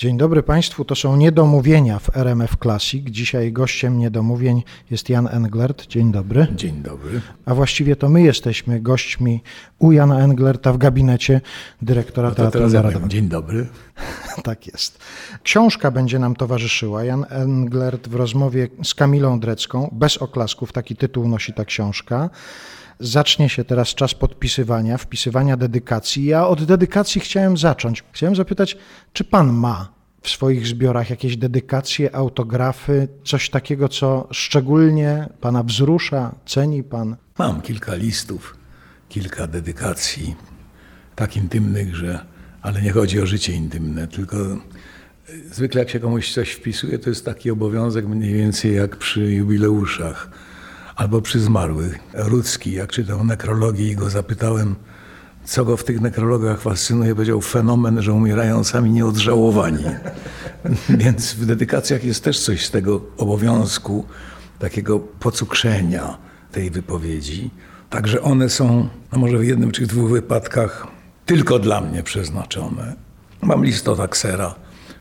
Dzień dobry Państwu, to są niedomówienia w RMF Classic. Dzisiaj gościem niedomówień jest Jan Englert. Dzień dobry. Dzień dobry. A właściwie to my jesteśmy gośćmi u Jana Englerta w gabinecie dyrektora No Teatru Narodowego. Dzień dobry. Tak jest. Książka będzie nam towarzyszyła. Jan Englert w rozmowie z Kamilą Drecką, bez oklasków, taki tytuł nosi ta książka. Zacznie się teraz czas podpisywania, wpisywania dedykacji. Ja od dedykacji chciałem zacząć. Chciałem zapytać, czy pan ma w swoich zbiorach jakieś dedykacje, autografy, coś takiego, co szczególnie pana wzrusza, ceni pan? Mam kilka listów, kilka dedykacji, tak intymnych, że. Ale nie chodzi o życie intymne, tylko zwykle jak się komuś coś wpisuje, to jest taki obowiązek mniej więcej jak przy jubileuszach albo przy zmarłych. Rudzki, jak czytał nekrologię i go zapytałem, co go w tych nekrologach fascynuje, powiedział fenomen, że umierają sami nieodżałowani. Więc w dedykacjach jest też coś z tego obowiązku, takiego pocukrzenia tej wypowiedzi. Także one są, no może w jednym czy dwóch wypadkach, tylko dla mnie przeznaczone. Mam listotaksera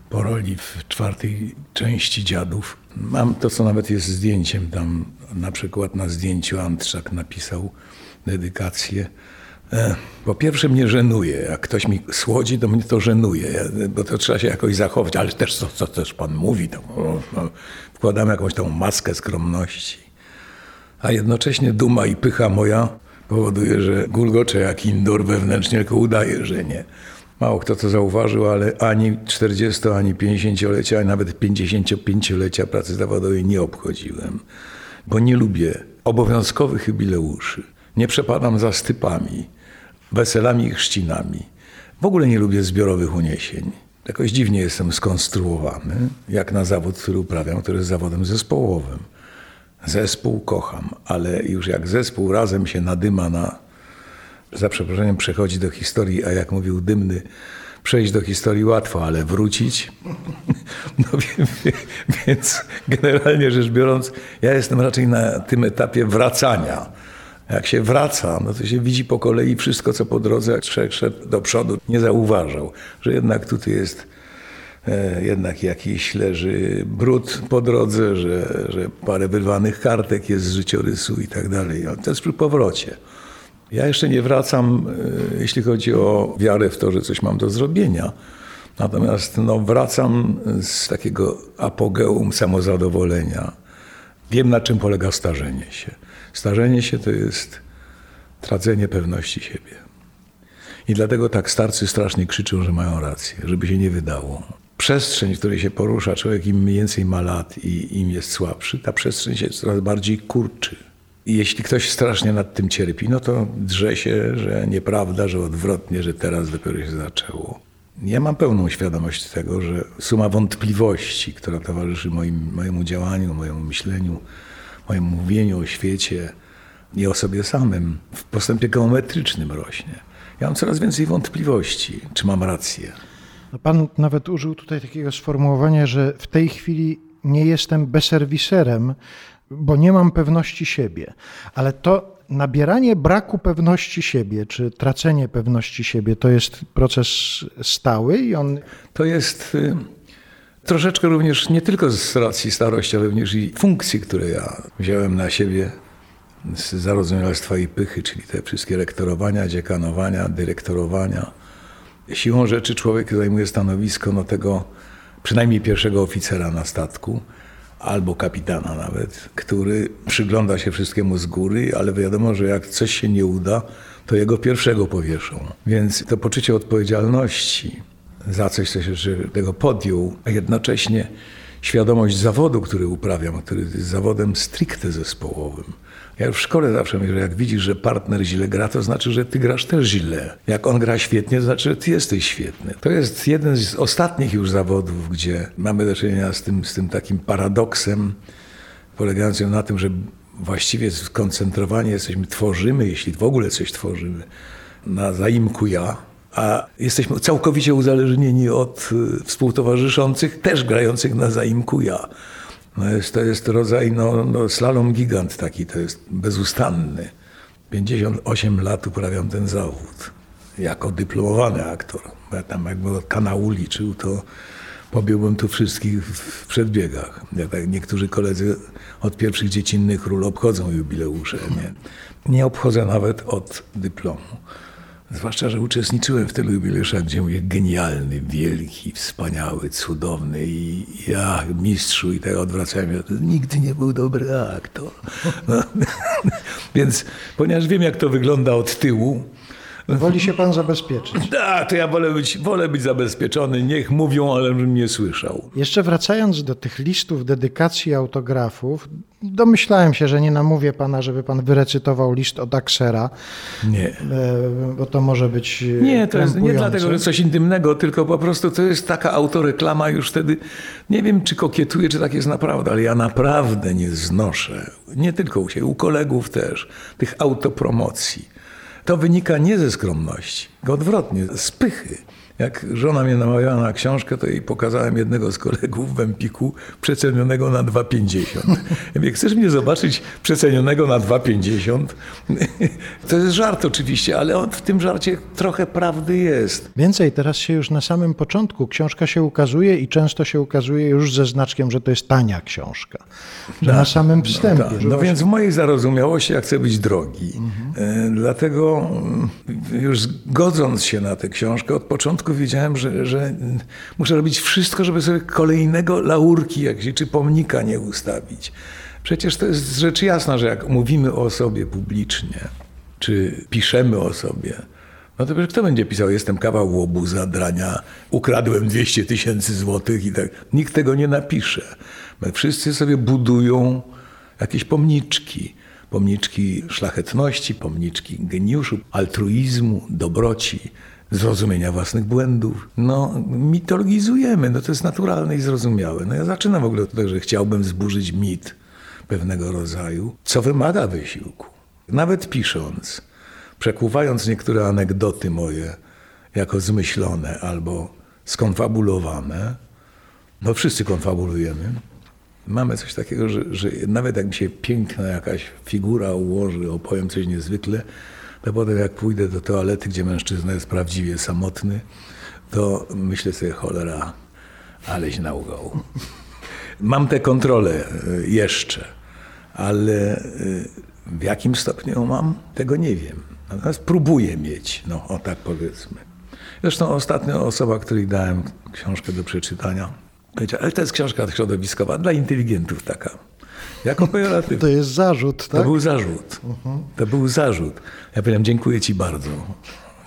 po roli w czwartej części Dziadów. Mam to, co nawet jest zdjęciem tam, na przykład na zdjęciu Antrzak napisał dedykację. E, Po pierwsze mnie żenuje, jak ktoś mi słodzi, to mnie to żenuje, bo to trzeba się jakoś zachować, ale też co, co też pan mówi, to no, wkładam jakąś tą maskę skromności. A jednocześnie duma i pycha moja powoduje, że gulgoczę jak indoor wewnętrznie, tylko udaje, że nie. Mało kto to zauważył, ale ani 40, ani 50-lecia, ani nawet 55-lecia pracy zawodowej nie obchodziłem, bo nie lubię obowiązkowych jubileuszy. Nie przepadam za stypami, weselami i chrzcinami. W ogóle nie lubię zbiorowych uniesień. Jakoś dziwnie jestem skonstruowany, jak na zawód, który uprawiam, który jest zawodem zespołowym. Zespół kocham, ale już jak zespół razem się nadyma na, za przeproszeniem, przechodzi do historii, a jak mówił Dymny, przejść do historii łatwo, ale wrócić. No więc generalnie rzecz biorąc, ja jestem raczej na tym etapie wracania. Jak się wraca, no to się widzi po kolei wszystko, co po drodze, szedł do przodu, nie zauważał, że jednak tutaj jest e, jednak jakiś leży brud po drodze, że, że parę wyrwanych kartek jest z życiorysu i tak dalej. Ale to jest przy powrocie. Ja jeszcze nie wracam, e, jeśli chodzi o wiarę w to, że coś mam do zrobienia. Natomiast no, wracam z takiego apogeum samozadowolenia. Wiem, na czym polega starzenie się. Starzenie się to jest tracenie pewności siebie. I dlatego tak starcy strasznie krzyczą, że mają rację, żeby się nie wydało. Przestrzeń, w której się porusza człowiek, im więcej ma lat i im jest słabszy, ta przestrzeń się coraz bardziej kurczy. Jeśli ktoś strasznie nad tym cierpi, no to drze się, że nieprawda, że odwrotnie, że teraz dopiero się zaczęło. Ja mam pełną świadomość tego, że suma wątpliwości, która towarzyszy moim, mojemu działaniu, mojemu myśleniu, mojemu mówieniu o świecie i o sobie samym w postępie geometrycznym rośnie. Ja mam coraz więcej wątpliwości, czy mam rację. No Pan nawet użył tutaj takiego sformułowania, że w tej chwili nie jestem beserwiserem, bo nie mam pewności siebie. Ale to nabieranie braku pewności siebie, czy tracenie pewności siebie, to jest proces stały i on To jest y, troszeczkę również nie tylko z racji starości, ale również i funkcji, które ja wziąłem na siebie z zarozumialstwa i pychy, czyli te wszystkie rektorowania, dziekanowania, dyrektorowania. Siłą rzeczy człowiek zajmuje stanowisko no, tego przynajmniej pierwszego oficera na statku, albo kapitana nawet, który przygląda się wszystkiemu z góry, ale wiadomo, że jak coś się nie uda, to jego pierwszego powieszą. Więc to poczucie odpowiedzialności za coś, co się tego podjął, a jednocześnie świadomość zawodu, który uprawiam, który jest zawodem stricte zespołowym. Ja już w szkole zawsze mówię, że jak widzisz, że partner źle gra, to znaczy, że ty grasz też źle. Jak on gra świetnie, to znaczy, że ty jesteś świetny. To jest jeden z ostatnich już zawodów, gdzie mamy do czynienia z tym, z tym takim paradoksem, polegającym na tym, że właściwie skoncentrowani jesteśmy, tworzymy, jeśli w ogóle coś tworzymy, na zaimku ja, a jesteśmy całkowicie uzależnieni od y, współtowarzyszących, też grających na zaimku ja. No jest, to jest rodzaj no, no, slalom gigant taki, to jest bezustanny. 58 lat uprawiam ten zawód jako dyplomowany aktor. Bo ja tam jakby od kanału liczył, to pobiłbym tu wszystkich w przedbiegach. Jak tak niektórzy koledzy od pierwszych dziecinnych ról obchodzą jubileusze. Nie, nie obchodzę nawet od dyplomu. Zwłaszcza, że uczestniczyłem w tylu jubileuszach, gdzie mówię genialny, wielki, wspaniały, cudowny i ja, mistrzu i tak odwracałem się, nigdy nie był dobry aktor. No. Więc ponieważ wiem, jak to wygląda od tyłu, Woli się pan zabezpieczyć. a, to ja wolę być, wolę być zabezpieczony, niech mówią, ale bym nie słyszał. Jeszcze wracając do tych listów dedykacji autografów, domyślałem się, że nie namówię pana, żeby pan wyrecytował list od Aksera, Nie. e, bo to może być e, Nie, to jest nie dlatego, że coś intymnego, tylko po prostu to jest taka autoreklama już wtedy. Nie wiem, czy kokietuję, czy tak jest naprawdę, ale ja naprawdę nie znoszę, nie tylko u siebie, u kolegów też, tych autopromocji. To wynika nie ze skromności, odwrotnie, z pychy. Jak żona mnie namawiała na książkę, to jej pokazałem jednego z kolegów w Empiku przecenionego na 2,50. Ja mówię, chcesz mnie zobaczyć przecenionego na 2,50? To jest żart oczywiście, ale on, w tym żarcie trochę prawdy jest. Więcej, teraz się już na samym początku książka się ukazuje i często się ukazuje już ze znaczkiem, że to jest tania książka. Że na samym wstępie. Tak, no więc w mojej zarozumiałości ja chcę być drogi. E, Dlatego mm, już godząc się na tę książkę, od początku wiedziałem, że, że muszę robić wszystko, żeby sobie kolejnego laurki jakieś, czy pomnika nie ustawić. Przecież to jest rzecz jasna, że jak mówimy o sobie publicznie, czy piszemy o sobie, no to kto będzie pisał, jestem kawał łobuza, drania, ukradłem 200 tysięcy złotych i tak. Nikt tego nie napisze. My wszyscy sobie budują jakieś pomniczki. Pomniczki szlachetności, pomniczki geniuszu, altruizmu, dobroci, zrozumienia własnych błędów. No, mitologizujemy, no to jest naturalne i zrozumiałe. No ja zaczynam w ogóle od tego, że chciałbym zburzyć mit pewnego rodzaju, co wymaga wysiłku. Nawet pisząc, przekuwając niektóre anegdoty moje jako zmyślone albo skonfabulowane, no wszyscy konfabulujemy, mamy coś takiego, że, że nawet jak mi się piękna jakaś figura ułoży, opowiem coś niezwykle, to potem jak pójdę do toalety, gdzie mężczyzna jest prawdziwie samotny, to myślę sobie, cholera, aleś naugał. Mam tę kontrolę y, jeszcze, ale y, w jakim stopniu mam, tego nie wiem. Natomiast próbuję mieć, no o tak powiedzmy. Zresztą ostatnio osoba, której dałem książkę do przeczytania, powiedziała, ale to jest książka środowiskowa, dla inteligentów taka. Jako pejoratyw. To jest zarzut, To tak? był zarzut. To był zarzut. Ja powiedziałem, dziękuję ci bardzo.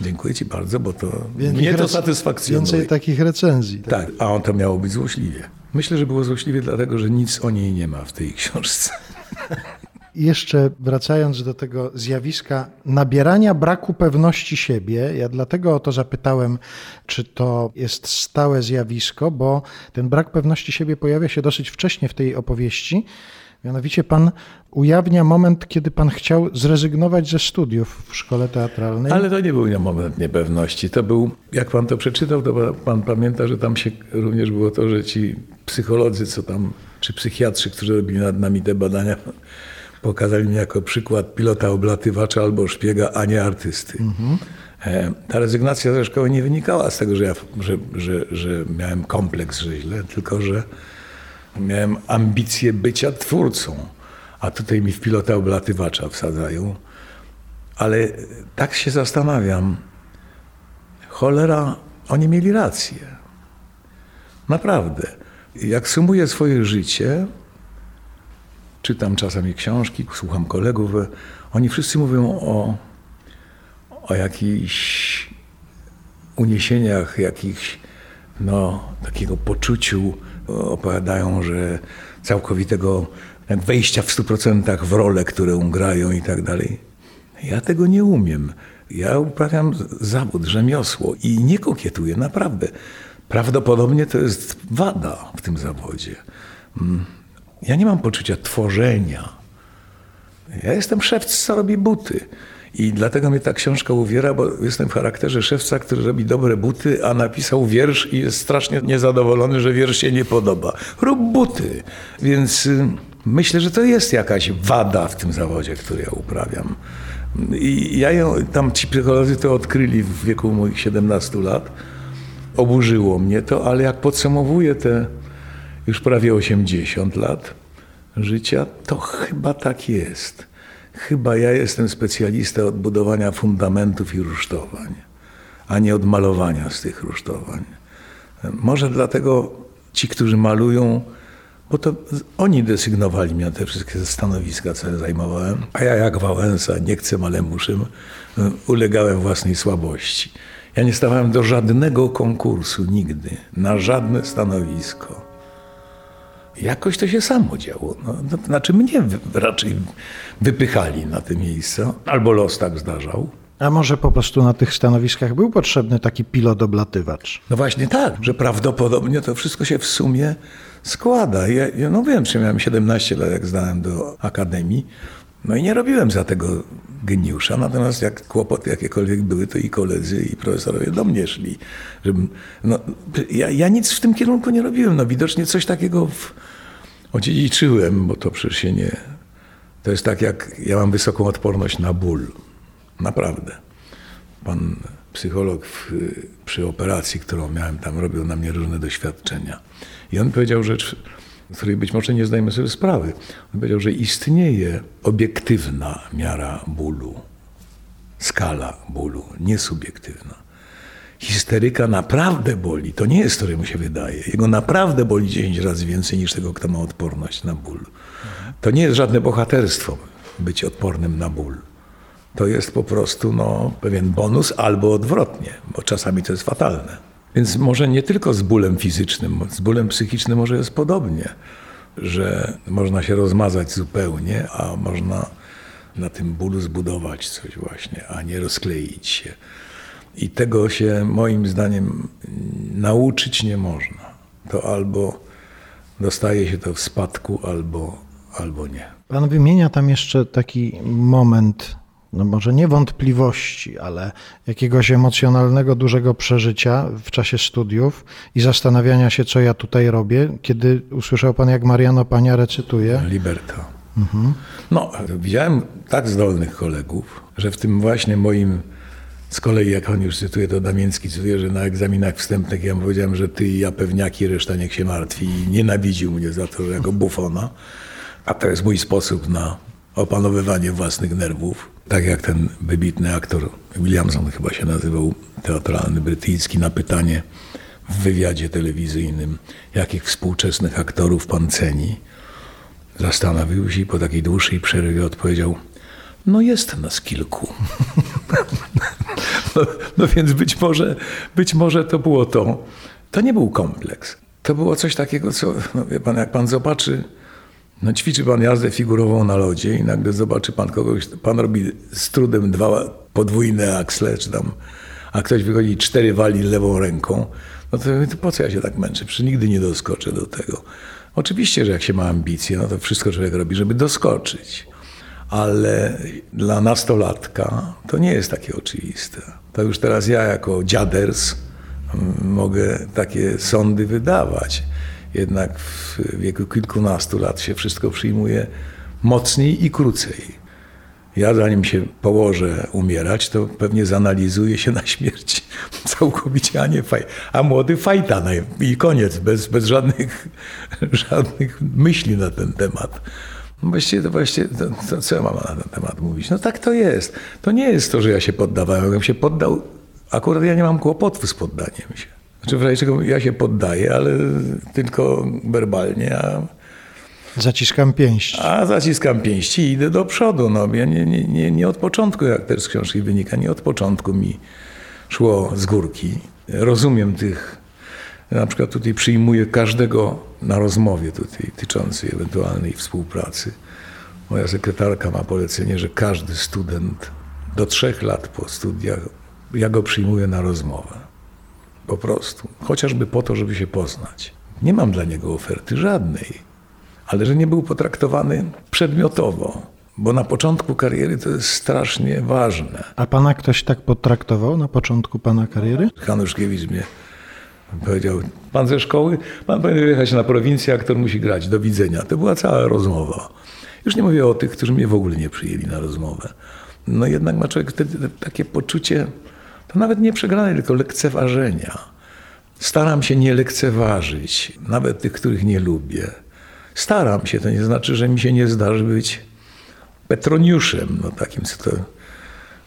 Dziękuję ci bardzo, bo to mnie to rec- satysfakcjonuje. Więcej takich recenzji. Tak, a on to miało być złośliwie. Myślę, że było złośliwie dlatego, że nic o niej nie ma w tej książce. Jeszcze wracając do tego zjawiska nabierania braku pewności siebie, ja dlatego o to zapytałem, czy to jest stałe zjawisko, bo ten brak pewności siebie pojawia się dosyć wcześnie w tej opowieści. Mianowicie pan ujawnia moment, kiedy pan chciał zrezygnować ze studiów w szkole teatralnej. Ale to nie był moment niepewności. To był, jak pan to przeczytał, to pan- pamięta, że tam się również było to, że ci psycholodzy, co tam, czy psychiatrzy, którzy robili nad nami te badania, pokazali mnie jako przykład pilota oblatywacza albo szpiega, a nie artysty. E, Ta rezygnacja ze szkoły nie wynikała z tego, że, ja, że, że, że miałem kompleks, że źle, tylko że miałem ambicje bycia twórcą. A tutaj mi w pilota oblatywacza wsadzają. Ale tak się zastanawiam. Cholera, oni mieli rację. Naprawdę. Jak sumuję swoje życie, czytam czasami książki, słucham kolegów, oni wszyscy mówią o, o jakichś uniesieniach, jakichś no, takiego poczuciu, opowiadają, że całkowitego wejścia w 100% w role, którą grają i tak dalej. Ja tego nie umiem. Ja uprawiam zawód, rzemiosło i nie kokietuję, naprawdę. Prawdopodobnie to jest wada w tym zawodzie. Mm. Ja nie mam poczucia tworzenia. Ja jestem szewc, co robi buty. I dlatego mnie ta książka uwiera, bo jestem w charakterze szewca, który robi dobre buty, a napisał wiersz i jest strasznie niezadowolony, że wiersz się nie podoba. Rób buty. Więc y, myślę, że to jest jakaś wada w tym zawodzie, który ja uprawiam. I ja ją, tam ci psycholodzy to odkryli w wieku moich 17 lat. oburzyło mnie to, ale jak podsumowuję te już prawie 80 lat życia, to chyba tak jest. Chyba ja jestem specjalista od budowania fundamentów i rusztowań, a nie od malowania z tych rusztowań. Może dlatego ci, którzy malują, bo to oni desygnowali mnie na te wszystkie stanowiska, co ja zajmowałem, a ja jak Wałęsa, nie chcę, ale muszę, ulegałem własnej słabości. Ja nie stawałem do żadnego konkursu nigdy, na żadne stanowisko. Jakoś to się samo działo. No, no, znaczy mnie raczej wypychali na te miejsca, albo los tak zdarzał. A może po prostu na tych stanowiskach był potrzebny taki pilot oblatywacz? No właśnie tak, że prawdopodobnie to wszystko się w sumie składa. Ja, ja no wiem, że miałem 17 lat, jak zdałem do akademii, no i nie robiłem za tego geniusza, natomiast jak kłopoty jakiekolwiek były, to i koledzy, i profesorowie do mnie szli. Żebym, no, ja, ja nic w tym kierunku nie robiłem. No, widocznie coś takiego w, odziedziczyłem, bo to przecież się nie... To jest tak, jak ja mam wysoką odporność na ból. Naprawdę. Pan psycholog w, przy operacji, którą miałem tam, robił na mnie różne doświadczenia. I on powiedział rzecz, z której być może nie zdajemy sobie sprawy. On powiedział, że istnieje obiektywna miara bólu, skala bólu, niesubiektywna. Histeryka naprawdę boli, to nie jest to, mu się wydaje. Jego naprawdę boli 10 razy więcej niż tego, kto ma odporność na ból. To nie jest żadne bohaterstwo być odpornym na ból. To jest po prostu no, pewien bonus albo odwrotnie, bo czasami to jest fatalne. Więc może nie tylko z bólem fizycznym, z bólem psychicznym może jest podobnie, że można się rozmazać zupełnie, a można na tym bólu zbudować coś właśnie, a nie rozkleić się. I tego się moim zdaniem nauczyć nie można. To albo dostaje się to w spadku, albo, albo nie. Pan wymienia tam jeszcze taki moment no może nie wątpliwości, ale jakiegoś emocjonalnego, dużego przeżycia w czasie studiów i zastanawiania się, co ja tutaj robię, kiedy usłyszał pan, jak Mariano Pania recytuje? Liberta. Mhm. No, widziałem tak zdolnych kolegów, że w tym właśnie moim, z kolei jak on już cytuje, to Damięcki cytuje, że na egzaminach wstępnych ja mu powiedziałem, że ty i ja pewniaki, reszta niech się martwi i nienawidził mnie za to, że jako bufona. A to jest mój sposób na opanowywanie własnych nerwów. Tak jak ten wybitny aktor Williamson chyba się nazywał, teatralny brytyjski, na pytanie w wywiadzie telewizyjnym, jakich współczesnych aktorów pan ceni, zastanowił się i po takiej dłuższej przerwie odpowiedział, no jest nas kilku. no, no więc być może, być może to było to. To nie był kompleks. To było coś takiego, co, no wie pan, jak pan zobaczy no ćwiczy pan jazdę figurową na lodzie i nagle zobaczy pan kogoś, pan robi z trudem dwa podwójne aksle, czy tam, a ktoś wychodzi cztery wali lewą ręką, no to, to po co ja się tak męczę? Przecież nigdy nie doskoczę do tego. Oczywiście, że jak się ma ambicje, no to wszystko człowiek robi, żeby doskoczyć. Ale dla nastolatka to nie jest takie oczywiste. To już teraz ja jako dziaders mm, mogę takie sądy wydawać jednak w wieku kilkunastu lat się wszystko przyjmuje mocniej i krócej. Ja zanim się położę umierać, to pewnie zanalizuję się na śmierć całkowicie, a nie faj. A młody fajta i koniec, bez, bez żadnych, żadnych myśli na ten temat. No właściwie to to, to co ja mam na ten temat mówić? No tak to jest. To nie jest to, że ja się poddawałem. Jakbym się poddał, akurat ja nie mam kłopotów z poddaniem się. Znaczy w razie czego ja się poddaję, ale tylko werbalnie, a... Zaciskam pięści. A zaciskam pięści i idę do przodu. No, ja nie, nie, nie, nie od początku, jak też z książki wynika, nie od początku mi szło z górki. Rozumiem tych, na przykład tutaj przyjmuję każdego na rozmowie tutaj tyczącej ewentualnej współpracy. Moja sekretarka ma polecenie, że każdy student do trzech lat po studiach, ja go przyjmuję na rozmowę. Po prostu. Chociażby po to, żeby się poznać. Nie mam dla niego oferty żadnej, ale że nie był potraktowany przedmiotowo, bo na początku kariery to jest strasznie ważne. A pana ktoś tak potraktował na początku pana kariery? Hanuszkiewicz mnie powiedział, pan ze szkoły, pan powinien wyjechać na prowincję, aktor musi grać, do widzenia. To była cała rozmowa. Już nie mówię o tych, którzy mnie w ogóle nie przyjęli na rozmowę. No jednak ma człowiek wtedy takie poczucie, to nawet nie przegrane, tylko lekceważenia. Staram się nie lekceważyć, nawet tych, których nie lubię. Staram się, to nie znaczy, że mi się nie zdarzy być Petroniuszem, no takim, co to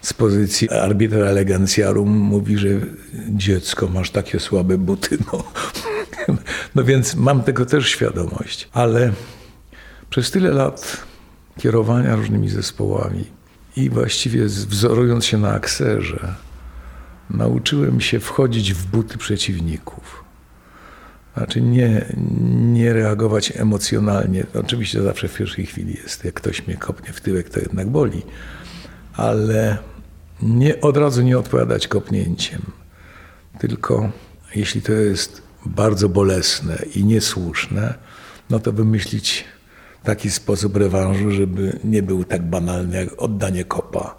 z pozycji arbitra elegancjarum mówi, że dziecko, masz takie słabe buty. No. no więc mam tego też świadomość, ale przez tyle lat kierowania różnymi zespołami i właściwie wzorując się na akserze, nauczyłem się wchodzić w buty przeciwników. Znaczy nie, nie reagować emocjonalnie. Oczywiście zawsze w pierwszej chwili jest, jak ktoś mnie kopnie w tyłek, to jednak boli, ale nie, od razu nie odpowiadać kopnięciem, tylko jeśli to jest bardzo bolesne i niesłuszne, no to wymyślić taki sposób rewanżu, żeby nie był tak banalny jak oddanie kopa,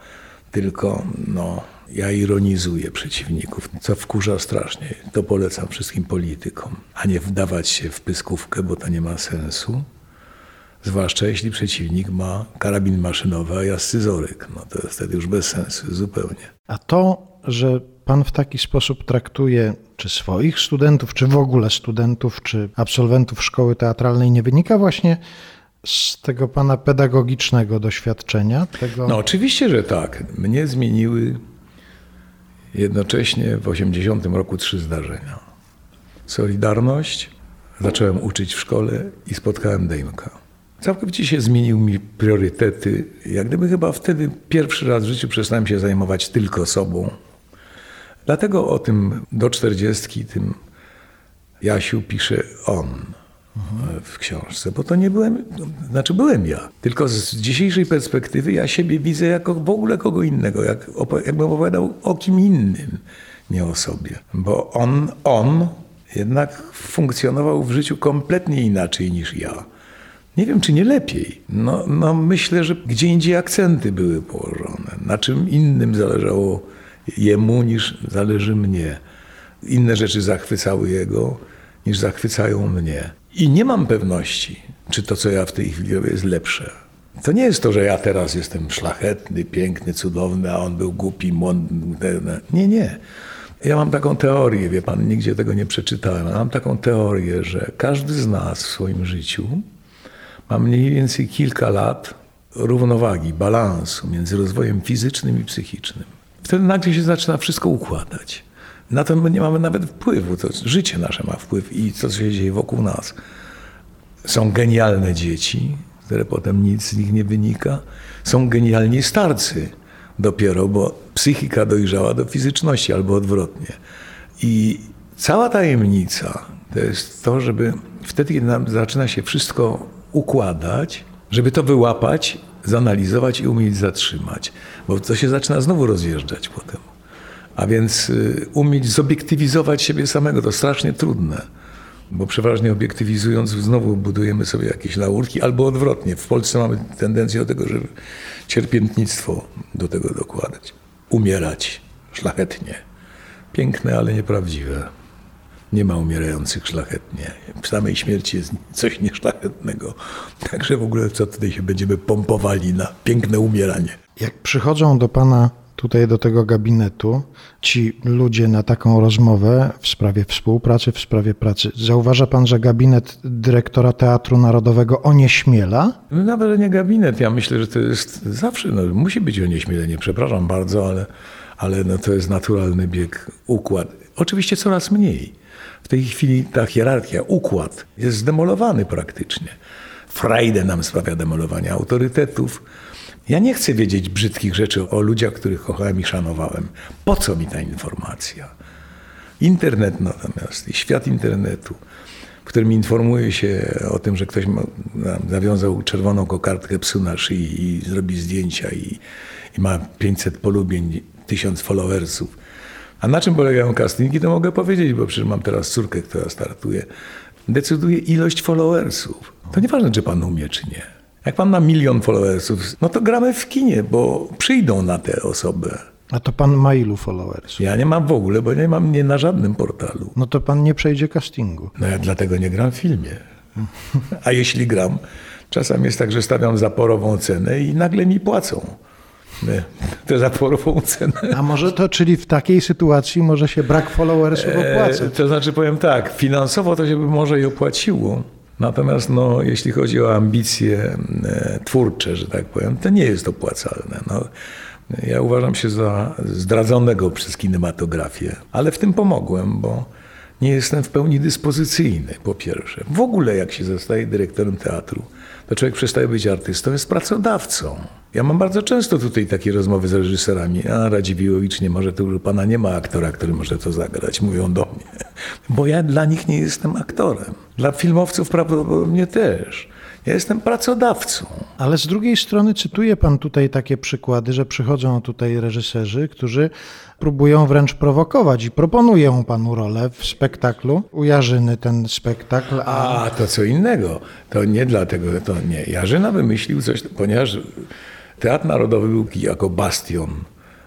tylko no, ja ironizuję przeciwników, co wkurza strasznie. To polecam wszystkim politykom, a nie wdawać się w pyskówkę, bo to nie ma sensu. Zwłaszcza jeśli przeciwnik ma karabin maszynowy, a ja scyzoryk. No to jest wtedy już bez sensu zupełnie. A to, że pan w taki sposób traktuje czy swoich studentów, czy w ogóle studentów, czy absolwentów szkoły teatralnej, nie wynika właśnie z tego pana pedagogicznego doświadczenia? Tego... No oczywiście, że tak. Mnie zmieniły jednocześnie w 80 roku trzy zdarzenia. Solidarność, zacząłem uczyć w szkole i spotkałem Dejmka. Całkowicie się zmienił mi priorytety. Jak gdyby chyba wtedy pierwszy raz w życiu przestałem się zajmować tylko sobą. Dlatego o tym do czterdziestki, tym Jasiu pisze on w książce, bo to nie byłem, znaczy byłem ja. Tylko z dzisiejszej perspektywy ja siebie widzę jako w ogóle kogo innego, jak, jakbym opowiadał o kim innym, nie o sobie. Bo on, on jednak funkcjonował w życiu kompletnie inaczej niż ja. Nie wiem, czy nie lepiej. No, no myślę, że gdzie indziej akcenty były położone. Na czym innym zależało jemu niż zależy mnie. Inne rzeczy zachwycały jego niż zachwycają mnie. I nie mam pewności, czy to, co ja w tej chwili robię, jest lepsze. To nie jest to, że ja teraz jestem szlachetny, piękny, cudowny, a on był głupi, mądry. Nie, nie. Ja mam taką teorię, wie pan, nigdzie tego nie przeczytałem, ale mam taką teorię, że każdy z nas w swoim życiu ma mniej więcej kilka lat równowagi, balansu między rozwojem fizycznym i psychicznym. Wtedy nagle się zaczyna wszystko układać. Na to my nie mamy nawet wpływu. To życie nasze ma wpływ i co się dzieje wokół nas. Są genialne dzieci, które potem nic z nich nie wynika. Są genialni starcy dopiero, bo psychika dojrzała do fizyczności albo odwrotnie. I cała tajemnica to jest to, żeby wtedy, kiedy nam zaczyna się wszystko układać, żeby to wyłapać, zanalizować i umieć zatrzymać. Bo to się zaczyna znowu rozjeżdżać potem. A więc y, umieć zobiektywizować siebie samego to strasznie trudne, bo przeważnie obiektywizując znowu budujemy sobie jakieś laurki, albo odwrotnie. W Polsce mamy tendencję do tego, żeby cierpiętnictwo do tego dokładać. Umierać szlachetnie. Piękne, ale nieprawdziwe. Nie ma umierających szlachetnie. W samej śmierci jest coś nieszlachetnego. Także w ogóle co tutaj się będziemy pompowali na piękne umieranie. Jak przychodzą do Pana tutaj do tego gabinetu ci ludzie na taką rozmowę w sprawie współpracy, w sprawie pracy. Zauważa pan, że gabinet dyrektora Teatru Narodowego onieśmiela? No nawet nie gabinet. Ja myślę, że to jest zawsze, no, musi być onieśmielenie. Przepraszam bardzo, ale, ale no, to jest naturalny bieg, układ. Oczywiście coraz mniej. W tej chwili ta hierarchia, układ jest zdemolowany praktycznie. Frajdę nam sprawia demolowanie autorytetów, ja nie chcę wiedzieć brzydkich rzeczy o ludziach, których kochałem i szanowałem. Po co mi ta informacja? Internet natomiast i świat internetu, w którym informuje się o tym, że ktoś ma, zawiązał czerwoną kokardkę psu na szyi i zrobi zdjęcia i, i ma 500 polubień, 1000 followersów. A na czym polegają castingi, to mogę powiedzieć, bo przecież mam teraz córkę, która startuje. Decyduje ilość followersów. To nieważne, czy pan umie, czy nie. Jak pan ma milion followersów, no to gramy w kinie, bo przyjdą na tę osobę. A to pan ma ilu followersów? Ja nie mam w ogóle, bo nie mam nie na żadnym portalu. No to pan nie przejdzie castingu. No ja dlatego nie gram w filmie. A jeśli gram, czasem jest tak, że stawiam zaporową cenę i nagle mi płacą. tę zatworową cenę. A może to, czyli w takiej sytuacji może się brak followersów opłacać? E, to znaczy powiem tak, finansowo to się by może i opłaciło. Natomiast no, jeśli chodzi o ambicje e, twórcze, że tak powiem, to nie jest opłacalne. No, ja uważam się za zdradzonego przez kinematografię, ale w tym pomogłem, bo nie jestem w pełni dyspozycyjny, po pierwsze. W ogóle jak się zostaje dyrektorem teatru, to człowiek przestaje być artystą, jest pracodawcą. Ja mam bardzo często tutaj takie rozmowy z reżyserami. A Radziwiłowicz nie może, już pana nie ma aktora, który może to zagrać, mówią do mnie. Bo ja dla nich nie jestem aktorem. Dla filmowców prawdopodobnie też. Ja jestem pracodawcą. Ale z drugiej strony cytuje pan tutaj takie przykłady, że przychodzą tutaj reżyserzy, którzy próbują wręcz prowokować i proponują panu rolę w spektaklu. U Jarzyny ten spektakl. A, a to co innego. To nie dlatego, to nie. Jarzyna wymyślił coś, ponieważ Teatr Narodowy był jako bastion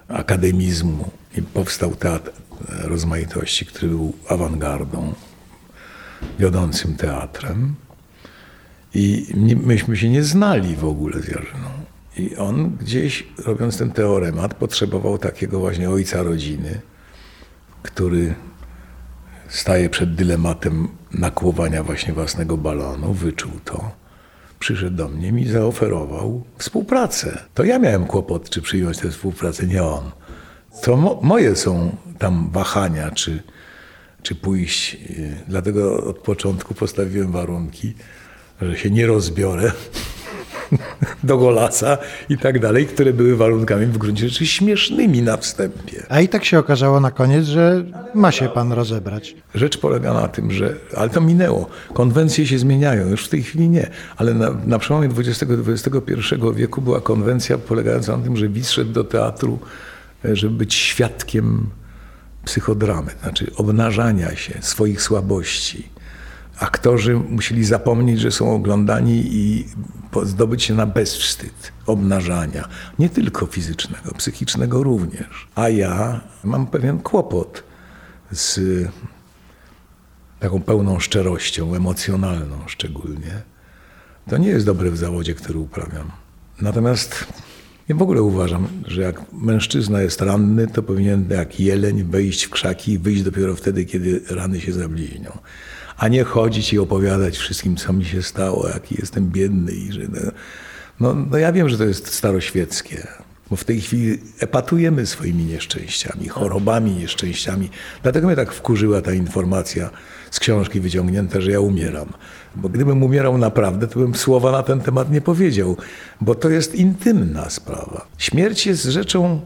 akademizmu i powstał Teatr Rozmaitości, który był awangardą, wiodącym teatrem. I myśmy się nie znali w ogóle z Jarzyną. I on gdzieś, robiąc ten teoremat, potrzebował takiego właśnie ojca rodziny, który staje przed dylematem nakłowania właśnie własnego balonu, wyczuł to. Przyszedł do mnie i mi zaoferował współpracę. To ja miałem kłopot, czy przyjąć tę współpracę, nie on. To mo moje są tam wahania, czy, czy pójść. Dlatego od początku postawiłem warunki, że się nie rozbiorę do golasa i tak dalej, które były warunkami w gruncie rzeczy śmiesznymi na wstępie. A i tak się okazało na koniec, że ma się pan rozebrać. Rzecz polega na tym, że, ale to minęło, konwencje się zmieniają, już w tej chwili nie, ale na, na przełomie XX i XXI wieku była konwencja polegająca na tym, że widz szedł do teatru, e, żeby być świadkiem psychodramy, znaczy obnażania się swoich słabości aktorzy musieli zapomnieć, że są oglądani i zdobyć się na bezwstyd obnażania. Nie tylko fizycznego, psychicznego również. A ja mam pewien kłopot z taką pełną szczerością, emocjonalną szczególnie. To nie jest dobre w zawodzie, który uprawiam. Natomiast ja w ogóle uważam, że jak mężczyzna jest ranny, to powinien jak jeleń wejść w krzaki i wyjść dopiero wtedy, kiedy rany się zabliźnią a nie chodzić i opowiadać wszystkim, co mi się stało, jaki jestem biedny i że. No, no, no ja wiem, że to jest staroświeckie, bo w tej chwili epatujemy swoimi nieszczęściami, chorobami, nieszczęściami. Dlatego mnie tak wkurzyła ta informacja z książki wyciągnięta, że ja umieram. Bo gdybym umierał naprawdę, to bym słowa na ten temat nie powiedział, bo to jest intymna sprawa. Śmierć jest rzeczą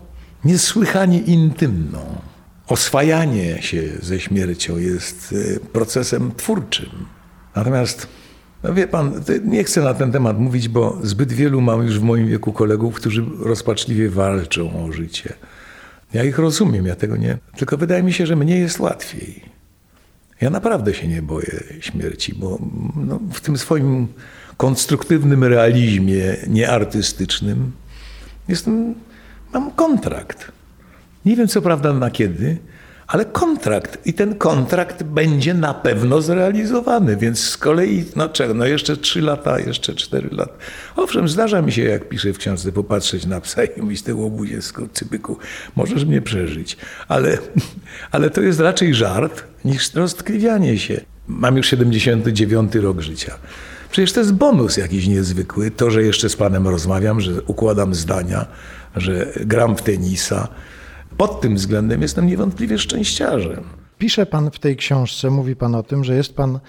niesłychanie intymną oswajanie się ze śmiercią jest e, procesem twórczym. Natomiast, no wie pan, nie chcę na ten temat mówić, bo zbyt wielu mam już w moim wieku kolegów, którzy rozpaczliwie walczą o życie. Ja ich rozumiem, ja tego nie. Tylko wydaje mi się, że mnie jest łatwiej. Ja naprawdę się nie boję śmierci, bo no, w tym swoim konstruktywnym realizmie nieartystycznym jestem, mam kontrakt. Nie wiem co prawda na kiedy, ale kontrakt. I ten kontrakt będzie na pewno zrealizowany, więc z kolei, no no jeszcze trzy lata, jeszcze cztery lata. Owszem, zdarza mi się, jak piszę w książce, popatrzeć na psa i mówić tego łobuzie z cybyku, możesz mnie przeżyć. Ale, ale to jest raczej żart niż roztkliwianie się. Mam już 79 rok życia. Przecież to jest bonus jakiś niezwykły, to, że jeszcze z panem rozmawiam, że układam zdania, że gram w tenisa, pod tym względem jestem niewątpliwie szczęściarzem. Pisze pan w tej książce, mówi pan o tym, że jest pan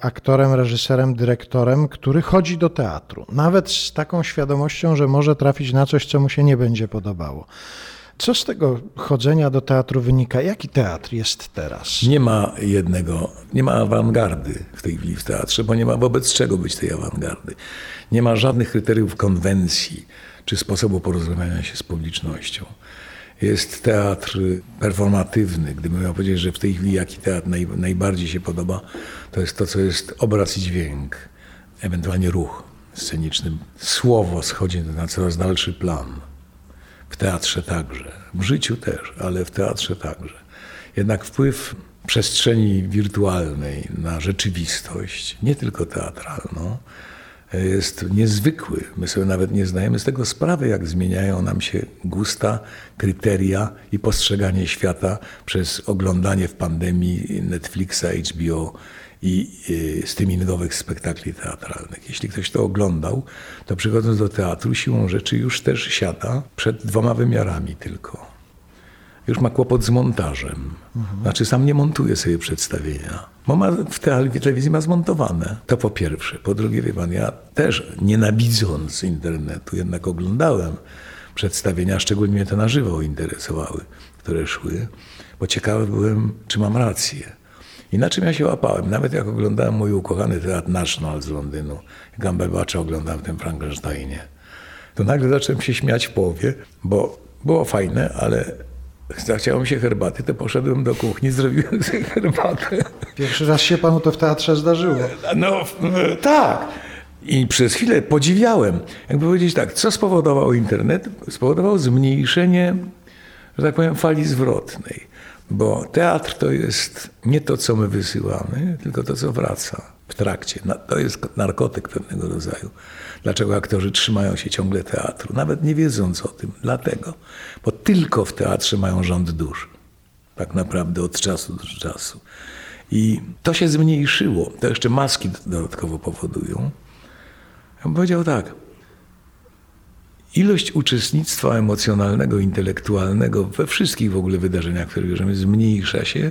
aktorem, reżyserem, dyrektorem, który chodzi do teatru. Nawet z taką świadomością, że może trafić na coś, co mu się nie będzie podobało. Co z tego chodzenia do teatru wynika? Jaki teatr jest teraz? Nie ma jednego, nie ma awangardy w tej chwili w teatrze, bo nie ma wobec czego być tej awangardy. Nie ma żadnych kryteriów konwencji czy sposobu porozmawiania się z publicznością jest teatr performatywny. Gdybym miał powiedzieć, że w tej chwili jaki teatr naj, najbardziej się podoba, to jest to, co jest obraz i dźwięk, ewentualnie ruch sceniczny. Słowo schodzi na coraz dalszy plan. W teatrze także, w życiu też, ale w teatrze także. Jednak wpływ przestrzeni wirtualnej na rzeczywistość, nie tylko teatralną, jest niezwykły. My sobie nawet nie zdajemy z tego sprawy, jak zmieniają nam się gusta, kryteria i postrzeganie świata przez oglądanie w pandemii Netflixa, HBO i streamingowych spektakli teatralnych. Jeśli ktoś to oglądał, to przychodząc do teatru siłą rzeczy już też siada przed dwoma wymiarami tylko już ma kłopot z montażem. Mhm. Znaczy sam nie montuje sobie przedstawienia, bo ma w telewizji ma zmontowane. To po pierwsze. Po drugie, wie pan, ja też nienawidząc internetu, jednak oglądałem przedstawienia, szczególnie mnie te na żywo interesowały, które szły, bo ciekawy byłem, czy mam rację. I na czym ja się łapałem? Nawet jak oglądałem mój ukochany teatr National z Londynu, Gambelbacza oglądałem w tym Frankensteinie, to nagle zacząłem się śmiać w połowie, bo było fajne, ale Zachciało mi się herbaty, to poszedłem do kuchni, zrobiłem sobie herbatę. Pierwszy raz się panu to w teatrze zdarzyło. No tak. I przez chwilę podziwiałem. Jakby powiedzieć tak, co spowodował internet? Spowodował zmniejszenie, że tak powiem, fali zwrotnej. Bo teatr to jest nie to, co my wysyłamy, tylko to, co wraca w trakcie. To jest narkotyk pewnego rodzaju. Dlaczego aktorzy trzymają się ciągle teatru, nawet nie wiedząc o tym? Dlatego, bo tylko w teatrze mają rząd dusz. Tak naprawdę od czasu do czasu. I to się zmniejszyło. To jeszcze maski dodatkowo powodują. Ja bym powiedział tak. Ilość uczestnictwa emocjonalnego, intelektualnego we wszystkich w ogóle wydarzeniach, które bierzemy, zmniejsza się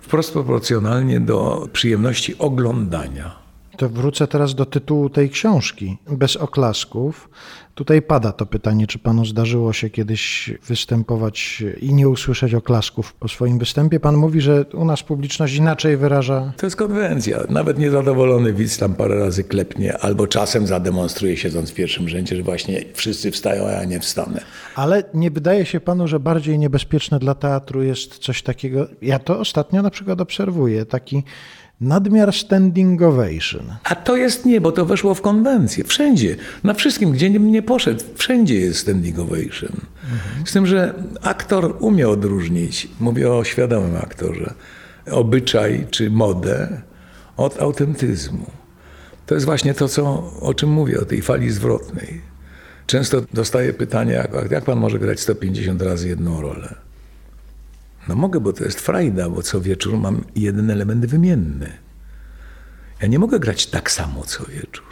wprost proporcjonalnie do przyjemności oglądania. To wrócę teraz do tytułu tej książki. Bez oklasków. Tutaj pada to pytanie, czy panu zdarzyło się kiedyś występować i nie usłyszeć oklasków po swoim występie? Pan mówi, że u nas publiczność inaczej wyraża. To jest konwencja. Nawet niezadowolony widz tam parę razy klepnie, albo czasem zademonstruje siedząc w pierwszym rzędzie, że właśnie wszyscy wstają, a ja nie wstanę. Ale nie wydaje się panu, że bardziej niebezpieczne dla teatru jest coś takiego? Ja to ostatnio na przykład obserwuję, taki Nadmiar standing ovation. A to jest nie, bo to weszło w konwencję. Wszędzie, na wszystkim, gdzie nie poszedł, wszędzie jest standing ovation. Mhm. Z tym, że aktor umie odróżnić, mówię o świadomym aktorze, obyczaj czy modę od autentyzmu. To jest właśnie to, co, o czym mówię, o tej fali zwrotnej. Często dostaję pytanie, jak, jak pan może grać 150 razy jedną rolę? No mogę, bo to jest frajda, bo co wieczór mam jeden element wymienny. Ja nie mogę grać tak samo co wieczór.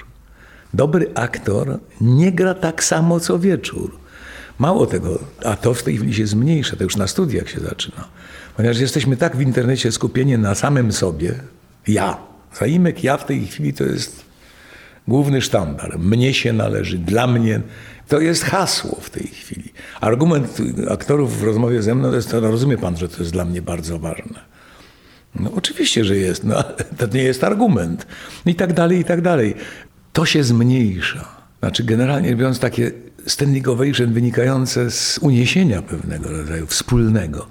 Dobry aktor nie gra tak samo co wieczór. Mało tego, a to w tej chwili się zmniejsza, to już na studiach się zaczyna. Ponieważ jesteśmy tak w internecie skupieni na samym sobie, ja. Zaimek ja w tej chwili to jest główny sztandar. Mnie się należy, dla mnie. To jest hasło w tej chwili. Argument aktorów w rozmowie ze mną to jest, no rozumie pan, że to jest dla mnie bardzo ważne. No oczywiście, że jest, no, to nie jest argument. I tak dalej, i tak dalej. To się zmniejsza. Znaczy generalnie biorąc takie standing ovation wynikające z uniesienia pewnego rodzaju, wspólnego.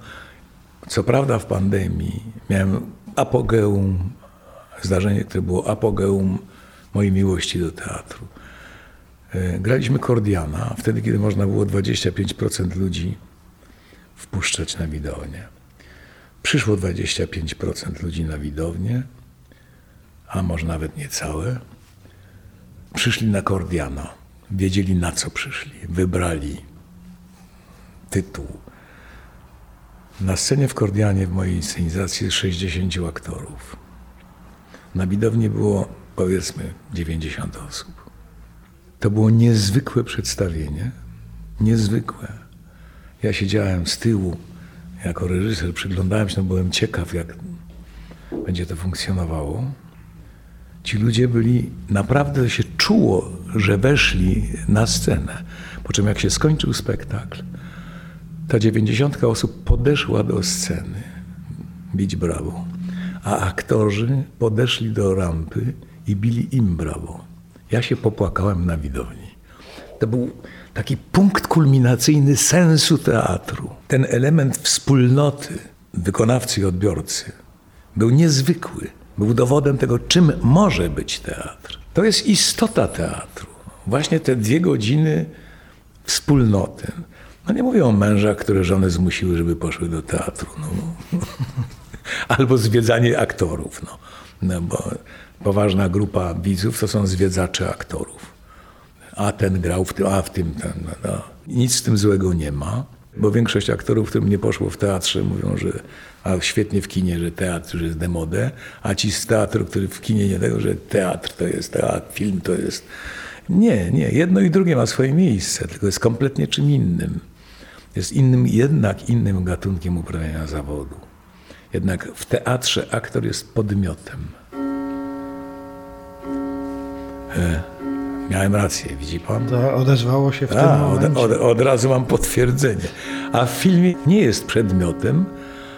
Co prawda w pandemii miałem apogeum, zdarzenie, które było apogeum mojej miłości do teatru. E, graliśmy Kordiana, wtedy, kiedy można było 25% ludzi wpuszczać na widownię. Przyszło 25% ludzi na widownię, a może nawet niecałe. Przyszli na Kordiana. Wiedzieli na co przyszli. Wybrali tytuł. Na scenie w Kordianie w mojej inscenizacji jest 60 aktorów. Na widowni było powiedzmy 90 osób. To było niezwykłe przedstawienie, niezwykłe. Ja siedziałem z tyłu jako reżyser, przyglądałem się, no byłem ciekaw, jak będzie to funkcjonowało. Ci ludzie byli, naprawdę się czuło, że weszli na scenę. Po czym jak się skończył spektakl, ta dziewięćdziesiątka osób podeszła do sceny bić brawo, a aktorzy podeszli do rampy i bili im brawo. Ja się popłakałem na widowni. To był taki punkt kulminacyjny sensu teatru. Ten element wspólnoty wykonawcy i odbiorcy był niezwykły. Był dowodem tego, czym może być teatr. To jest istota teatru. Właśnie te dwie godziny wspólnoty. No nie mówię o mężach, które żony zmusiły, żeby poszły do teatru. No. Albo zwiedzanie aktorów. No. No bo poważna grupa widzów to są zwiedzacze aktorów. A ten grał w tym, a w tym ten. No, no. Nic z tym złego nie ma, bo większość aktorów, którym nie poszło w teatrze, mówią, że a świetnie w kinie, że teatr już jest demodę, a ci z teatru, który w kinie nie tego, że teatr to jest teatr, film to jest... Nie, nie. Jedno i drugie ma swoje miejsce, tylko jest kompletnie czym innym. Jest innym, jednak innym gatunkiem uprawiania zawodu. Jednak w teatrze aktor jest podmiotem. E, miałem rację, widzi pan? To odezwało się w A, tym od, momencie. od, od razu mam potwierdzenie. A w filmie nie jest przedmiotem,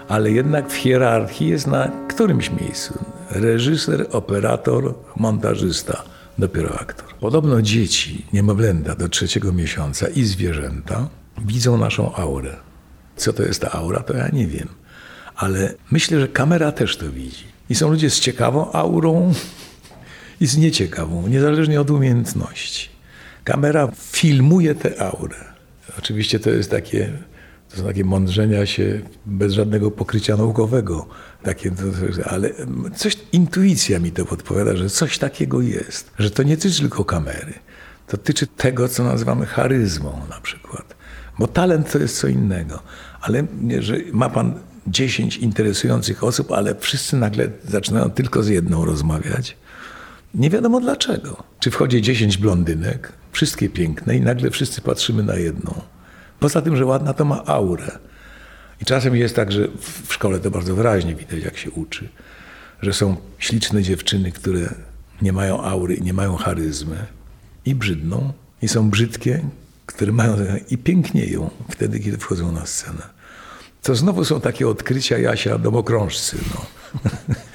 ale jednak w hierarchii jest na którymś miejscu. Reżyser, operator, montażysta, dopiero aktor. Podobno dzieci, niemowlęta do trzeciego miesiąca i zwierzęta widzą naszą aurę. Co to jest ta aura, to ja nie wiem. Ale myślę, że kamera też to widzi. I są ludzie z ciekawą aurą i z nieciekawą, niezależnie od umiejętności. Kamera filmuje tę aurę. Oczywiście to jest takie, to są takie mądrzenia się bez żadnego pokrycia naukowego. Takie, ale coś, intuicja mi to podpowiada, że coś takiego jest. Że to nie tyczy tylko kamery. To tyczy tego, co nazywamy charyzmą na przykład. Bo talent to jest co innego. Ale że ma pan 10 interesujących osób, ale wszyscy nagle zaczynają tylko z jedną rozmawiać. Nie wiadomo dlaczego. Czy wchodzi 10 blondynek, wszystkie piękne i nagle wszyscy patrzymy na jedną. Poza tym, że ładna to ma aurę. I czasem jest tak, że w szkole to bardzo wyraźnie widać, jak się uczy, że są śliczne dziewczyny, które nie mają aury nie mają charyzmy i brzydną, i są brzydkie, które mają i pięknieją wtedy, kiedy wchodzą na scenę. To znowu są takie odkrycia Jasia domokrążcy. No.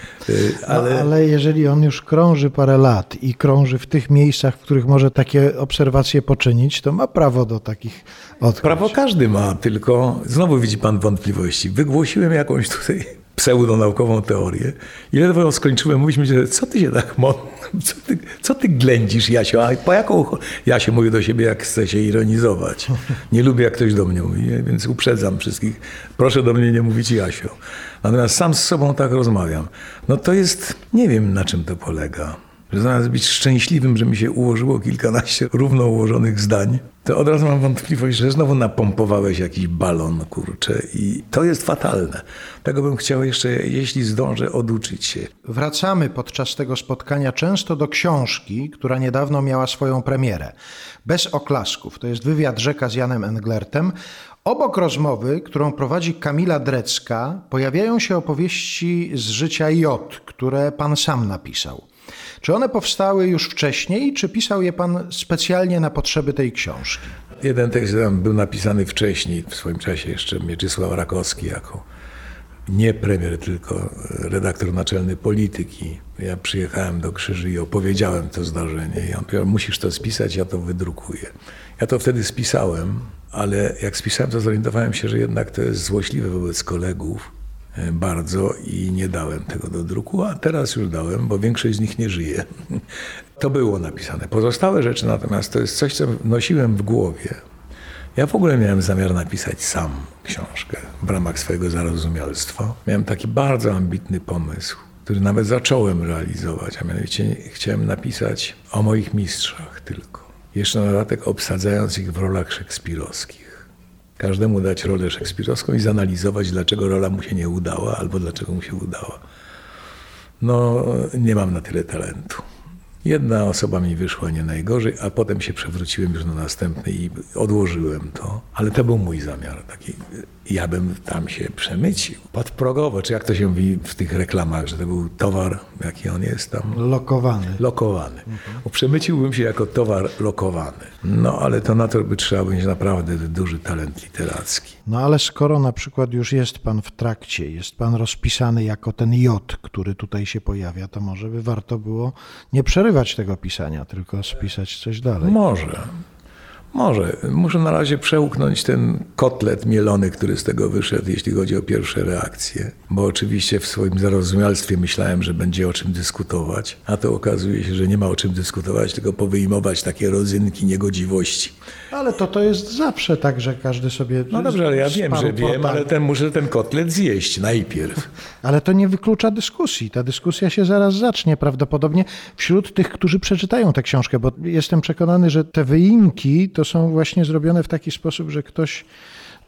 Ale... No, ale jeżeli on już krąży parę lat i krąży w tych miejscach, w których może takie obserwacje poczynić, to ma prawo do takich odkryć. Prawo każdy ma, tylko znowu widzi pan wątpliwości. Wygłosiłem jakąś tutaj pseudonaukową teorię i ledwo ją skończyłem, mówiliśmy, że co ty się tak co ty, co ty ględzisz, Jasio? A po jaką... Ja się mówię do siebie, jak chcę się ironizować. Nie lubię, jak ktoś do mnie mówi, więc uprzedzam wszystkich. Proszę do mnie nie mówić Jasio. Natomiast sam z sobą tak rozmawiam. No to jest, nie wiem na czym to polega. Że zamiast być szczęśliwym, że mi się ułożyło kilkanaście równo ułożonych zdań, to od razu mam wątpliwość, że znowu napompowałeś jakiś balon, kurczę. I to jest fatalne. Tego bym chciał jeszcze, jeśli zdążę, oduczyć się. Wracamy podczas tego spotkania często do książki, która niedawno miała swoją premierę. Bez oklasków. To jest wywiad rzeka z Janem Englertem. Obok rozmowy, którą prowadzi Kamila Drecka, pojawiają się opowieści z życia J, które pan sam napisał. Czy one powstały już wcześniej, czy pisał je pan specjalnie na potrzeby tej książki? Jeden tekst był napisany wcześniej, w swoim czasie jeszcze Mieczysław Rakowski jako nie premier, tylko redaktor naczelny polityki. Ja przyjechałem do Krzyży i opowiedziałem to zdarzenie. I on powiedział, musisz to spisać, ja to wydrukuję. Ja to wtedy spisałem, ale jak spisałem, to zorientowałem się, że jednak to jest złośliwe wobec kolegów bardzo i nie dałem tego do druku, a teraz już dałem, bo większość z nich nie żyje. To było napisane. Pozostałe rzeczy natomiast to jest coś, co nosiłem w głowie. Ja w ogóle miałem zamiar napisać sam książkę w ramach swojego zarozumialstwa. Miałem taki bardzo ambitny pomysł, który nawet zacząłem realizować, a mianowicie chciałem napisać o moich mistrzach tylko. Jeszcze na dodatek obsadzając ich w rolach szekspirowskich każdemu dać rolę szekspirowską i zanalizować, dlaczego rola mu się nie udała albo dlaczego mu się udała. No, nie mam na tyle talentu. Jedna osoba mi wyszła nie najgorzej, a potem się przewróciłem już na następny i odłożyłem to. Ale to był mój zamiar. Taki, ja bym tam się przemycił. Podprogowo, czy jak to się mówi w tych reklamach, że to był towar, jaki on jest tam? Lokowany. Lokowany. Mhm. Przemyciłbym się jako towar lokowany. No ale to na to by trzeba mieć naprawdę duży talent literacki. No ale skoro na przykład już jest pan w trakcie, jest pan rozpisany jako ten J, który tutaj się pojawia, to może by warto było nie przerywać tego pisania, tylko spisać coś dalej. Może. Może. Muszę na razie przełknąć ten kotlet mielony, który z tego wyszedł, jeśli chodzi o pierwsze reakcje. Bo oczywiście w swoim zarozumialstwie myślałem, że będzie o czym dyskutować, a to okazuje się, że nie ma o czym dyskutować, tylko powyjmować takie rodzynki niegodziwości. Ale to to jest zawsze tak, że każdy sobie. No dobrze, ale ja wiem, że wiem, ale ten, muszę ten kotlet zjeść najpierw. Ale to nie wyklucza dyskusji. Ta dyskusja się zaraz zacznie prawdopodobnie wśród tych, którzy przeczytają tę książkę, bo jestem przekonany, że te wyimki to są właśnie zrobione w taki sposób, że ktoś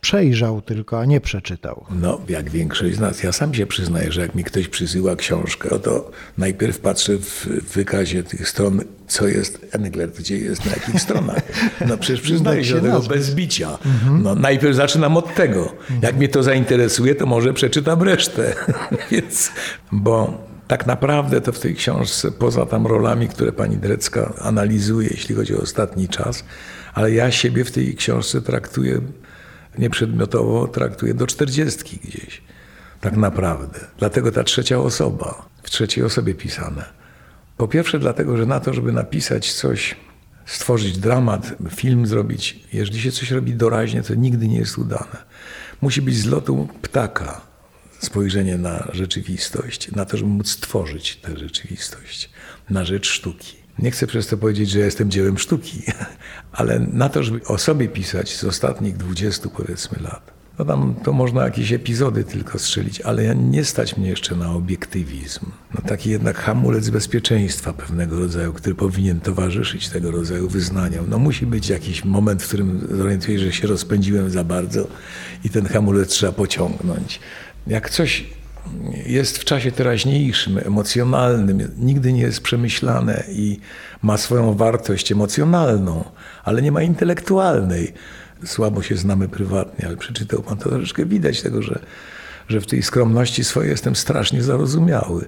przejrzał tylko, a nie przeczytał. No, jak większość z nas. Ja sam się przyznaję, że jak mi ktoś przysyła książkę, no to najpierw patrzę w wykazie tych stron, co jest Englert, gdzie jest, na jakich stronach. No przecież przyznaję się do tego bez bicia. No, najpierw zaczynam od tego. Jak mnie to zainteresuje, to może przeczytam resztę. Więc, bo tak naprawdę to w tej książce, poza tam rolami, które pani Drecka analizuje, jeśli chodzi o ostatni czas, ale ja siebie w tej książce traktuję nieprzedmiotowo traktuję do czterdziestki gdzieś. Tak naprawdę. Dlatego ta trzecia osoba, w trzeciej osobie pisane. Po pierwsze dlatego, że na to, żeby napisać coś, stworzyć dramat, film zrobić, jeżeli się coś robi doraźnie, to nigdy nie jest udane. Musi być z lotu ptaka spojrzenie na rzeczywistość, na to, żeby móc stworzyć tę rzeczywistość na rzecz sztuki. Nie chcę przez to powiedzieć, że jestem dziełem sztuki, ale na to, żeby o sobie pisać z ostatnich 20 powiedzmy lat, no tam to można jakieś epizody tylko strzelić, ale ja nie stać mnie jeszcze na obiektywizm. No taki jednak hamulec bezpieczeństwa pewnego rodzaju, który powinien towarzyszyć tego rodzaju wyznaniom. No musi być jakiś moment, w którym zorientuję, że się rozpędziłem za bardzo i ten hamulec trzeba pociągnąć. Jak coś jest w czasie teraźniejszym, emocjonalnym, nigdy nie jest przemyślane i ma swoją wartość emocjonalną, ale nie ma intelektualnej. Słabo się znamy prywatnie, ale przeczytał pan to troszeczkę widać tego, że, że w tej skromności swojej jestem strasznie zarozumiały.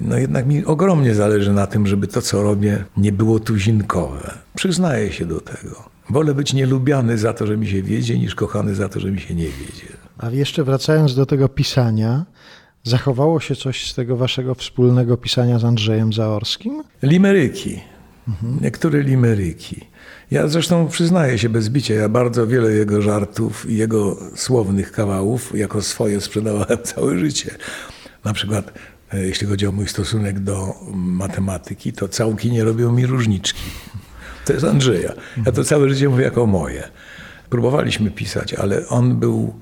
No jednak mi ogromnie zależy na tym, żeby to, co robię, nie było tuzinkowe. Przyznaję się do tego. Wolę być nielubiany za to, że mi się wiedzie, niż kochany za to, że mi się nie wiedzie. A jeszcze wracając do tego pisania, zachowało się coś z tego waszego wspólnego pisania z Andrzejem Zaorskim? Limeryki. Niektóre limeryki. Ja zresztą przyznaję się bez bicia, ja bardzo wiele jego żartów i jego słownych kawałów jako swoje sprzedawałem całe życie. Na przykład, e, jeśli chodzi o mój stosunek do matematyki, to całki nie robią mi różniczki. To jest Andrzeja. Ja to całe życie mówię jako moje. Próbowaliśmy pisać, ale on był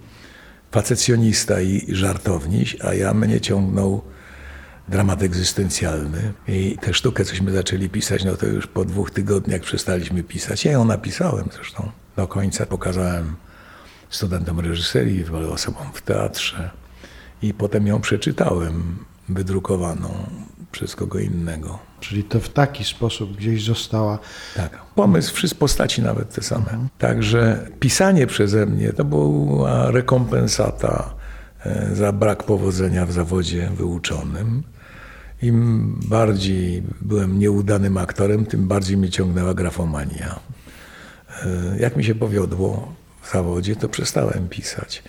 facecjonista i żartowniś, a ja mnie ciągnął dramat egzystencjalny. I tę sztukę, cośmy zaczęli pisać, no to już po dwóch tygodniach przestaliśmy pisać. Ja ją napisałem zresztą. Do końca pokazałem studentom reżyserii, osobom w teatrze. I potem ją przeczytałem, wydrukowaną przez kogo innego. Czyli to w taki sposób gdzieś została. Tak. Pomysł, wszystkie postaci nawet te same. Także pisanie przeze mnie to była rekompensata e, za brak powodzenia w zawodzie wyuczonym. Im bardziej byłem nieudanym aktorem, tym bardziej mnie ciągnęła grafomania. E, Jak mi się powiodło w zawodzie, to przestałem pisać.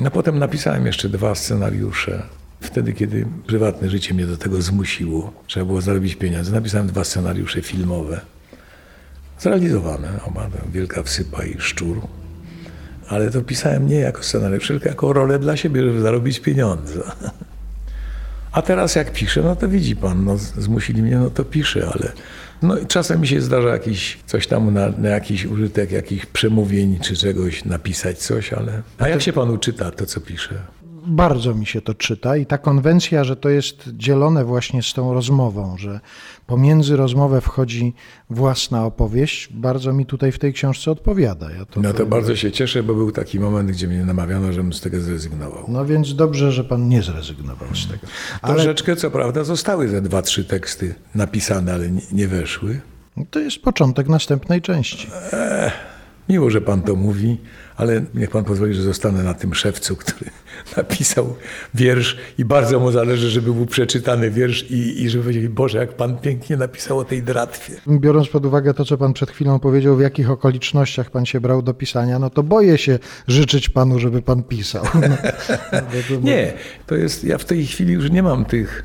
No potem napisałem jeszcze dwa scenariusze. Wtedy, kiedy prywatne życie mnie do tego zmusiło, trzeba było zarobić pieniądze. Napisałem dwa scenariusze filmowe. Zrealizowane, oba, Wielka Wsypa i Szczur. Ale to pisałem nie jako scenariusz, tylko jako rolę dla siebie, żeby zarobić pieniądze. A teraz jak piszę, no to widzi pan, no zmusili mnie, no to piszę, ale no czasem mi się zdarza jakiś, coś tam na, na jakiś użytek, jakichś przemówień czy czegoś napisać coś, ale... A jak się panu czyta to, co pisze? Bardzo mi się to czyta i ta konwencja, że to jest dzielone właśnie z tą rozmową, że pomiędzy rozmowę wchodzi własna opowieść, bardzo mi tutaj w tej książce odpowiada. Ja to, No to bardzo się cieszę, bo był taki moment, gdzie mnie namawiano, żebym z tego zrezygnował. no więc dobrze, że pan nie zrezygnował z tego. Ale Troszeczkę, co prawda, zostały ze dwa, trzy teksty napisane, ale nie, nie weszły. to jest początek następnej części. Miło, że pan to mówi, ale niech pan pozwoli, że zostanę na tym szewcu, który napisał wiersz i bardzo mu zależy, żeby był przeczytany wiersz i, i żeby powiedzieli, Boże, jak pan pięknie napisał o tej dratwie. Biorąc pod uwagę to, co pan przed chwilą powiedział, w jakich okolicznościach pan się brał do pisania, no to boję się życzyć panu, żeby pan pisał. No, to- Nie, to jest, ja w tej chwili już nie mam tych,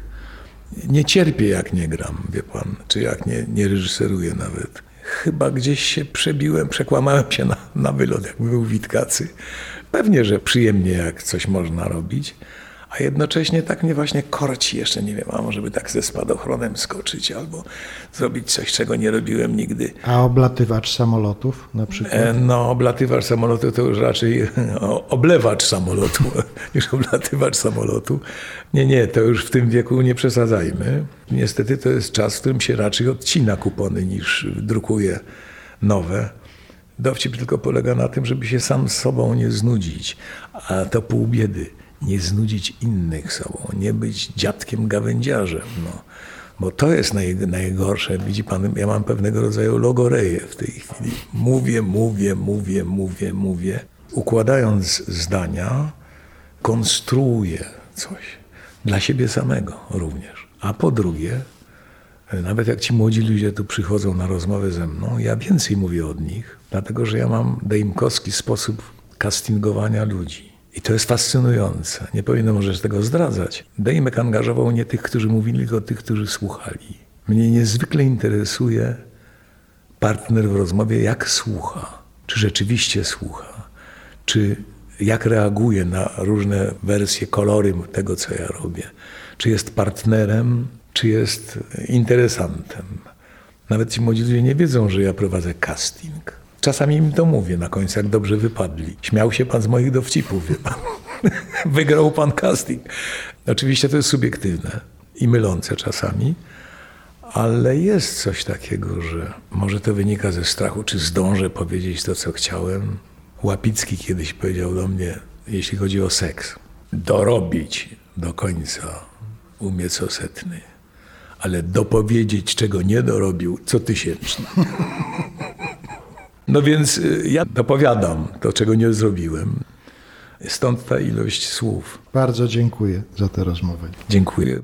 nie cierpię jak nie gram, wie pan, czy jak nie, nie reżyseruję nawet. Chyba gdzieś się przebiłem, przekłamałem się na, na wylot, jak był Witkacy. Pewnie, że przyjemnie, jak coś można robić, a jednocześnie tak mnie właśnie korci, jeszcze nie wiem, a może by tak ze spadochronem skoczyć albo zrobić coś, czego nie robiłem nigdy. A oblatywacz samolotów na przykład? E, No, oblatywacz samolotu to już raczej o, oblewacz samolotu niż oblatywacz samolotu. Nie, nie, to już w tym wieku nie przesadzajmy. Niestety to jest czas, w którym się raczej odcina kupony niż drukuje nowe. Dowcip tylko polega na tym, żeby się sam z sobą nie znudzić, a to pół biedy. Nie znudzić innych sobą, nie być dziadkiem gawędziarzem. No. Bo to jest naj, najgorsze. Widzi pan, ja mam pewnego rodzaju logoreję w tej chwili. Mówię, mówię, mówię, mówię, mówię. Układając zdania, konstruuję coś. Dla siebie samego również. A po drugie, nawet jak ci młodzi ludzie tu przychodzą na rozmowę ze mną, ja więcej mówię od nich, dlatego że ja mam deimkowski sposób castingowania ludzi. I to jest fascynujące. Nie powinienem może tego zdradzać. Dejmek angażował nie tych, którzy mówili, tylko tych, którzy słuchali. Mnie niezwykle interesuje partner w rozmowie, jak słucha. Czy rzeczywiście słucha? Czy jak reaguje na różne wersje, kolory tego, co ja robię? Czy jest partnerem, czy jest interesantem? Nawet ci młodzi ludzie nie wiedzą, że ja prowadzę casting. Czasami im to mówię na końcu, jak dobrze wypadli. Śmiał się pan z moich dowcipów, wie pan. Wygrał pan casting. Oczywiście to jest subiektywne i mylące czasami, ale jest coś takiego, że może to wynika ze strachu, czy zdążę powiedzieć to, co chciałem. Łapicki kiedyś powiedział do mnie, jeśli chodzi o seks, dorobić do końca umie co setny, ale dopowiedzieć, czego nie dorobił, co tysięczny. No więc y, ja dopowiadam to, czego nie zrobiłem. Stąd ta ilość słów. Bardzo dziękuję za tę rozmowę. Dziękuję.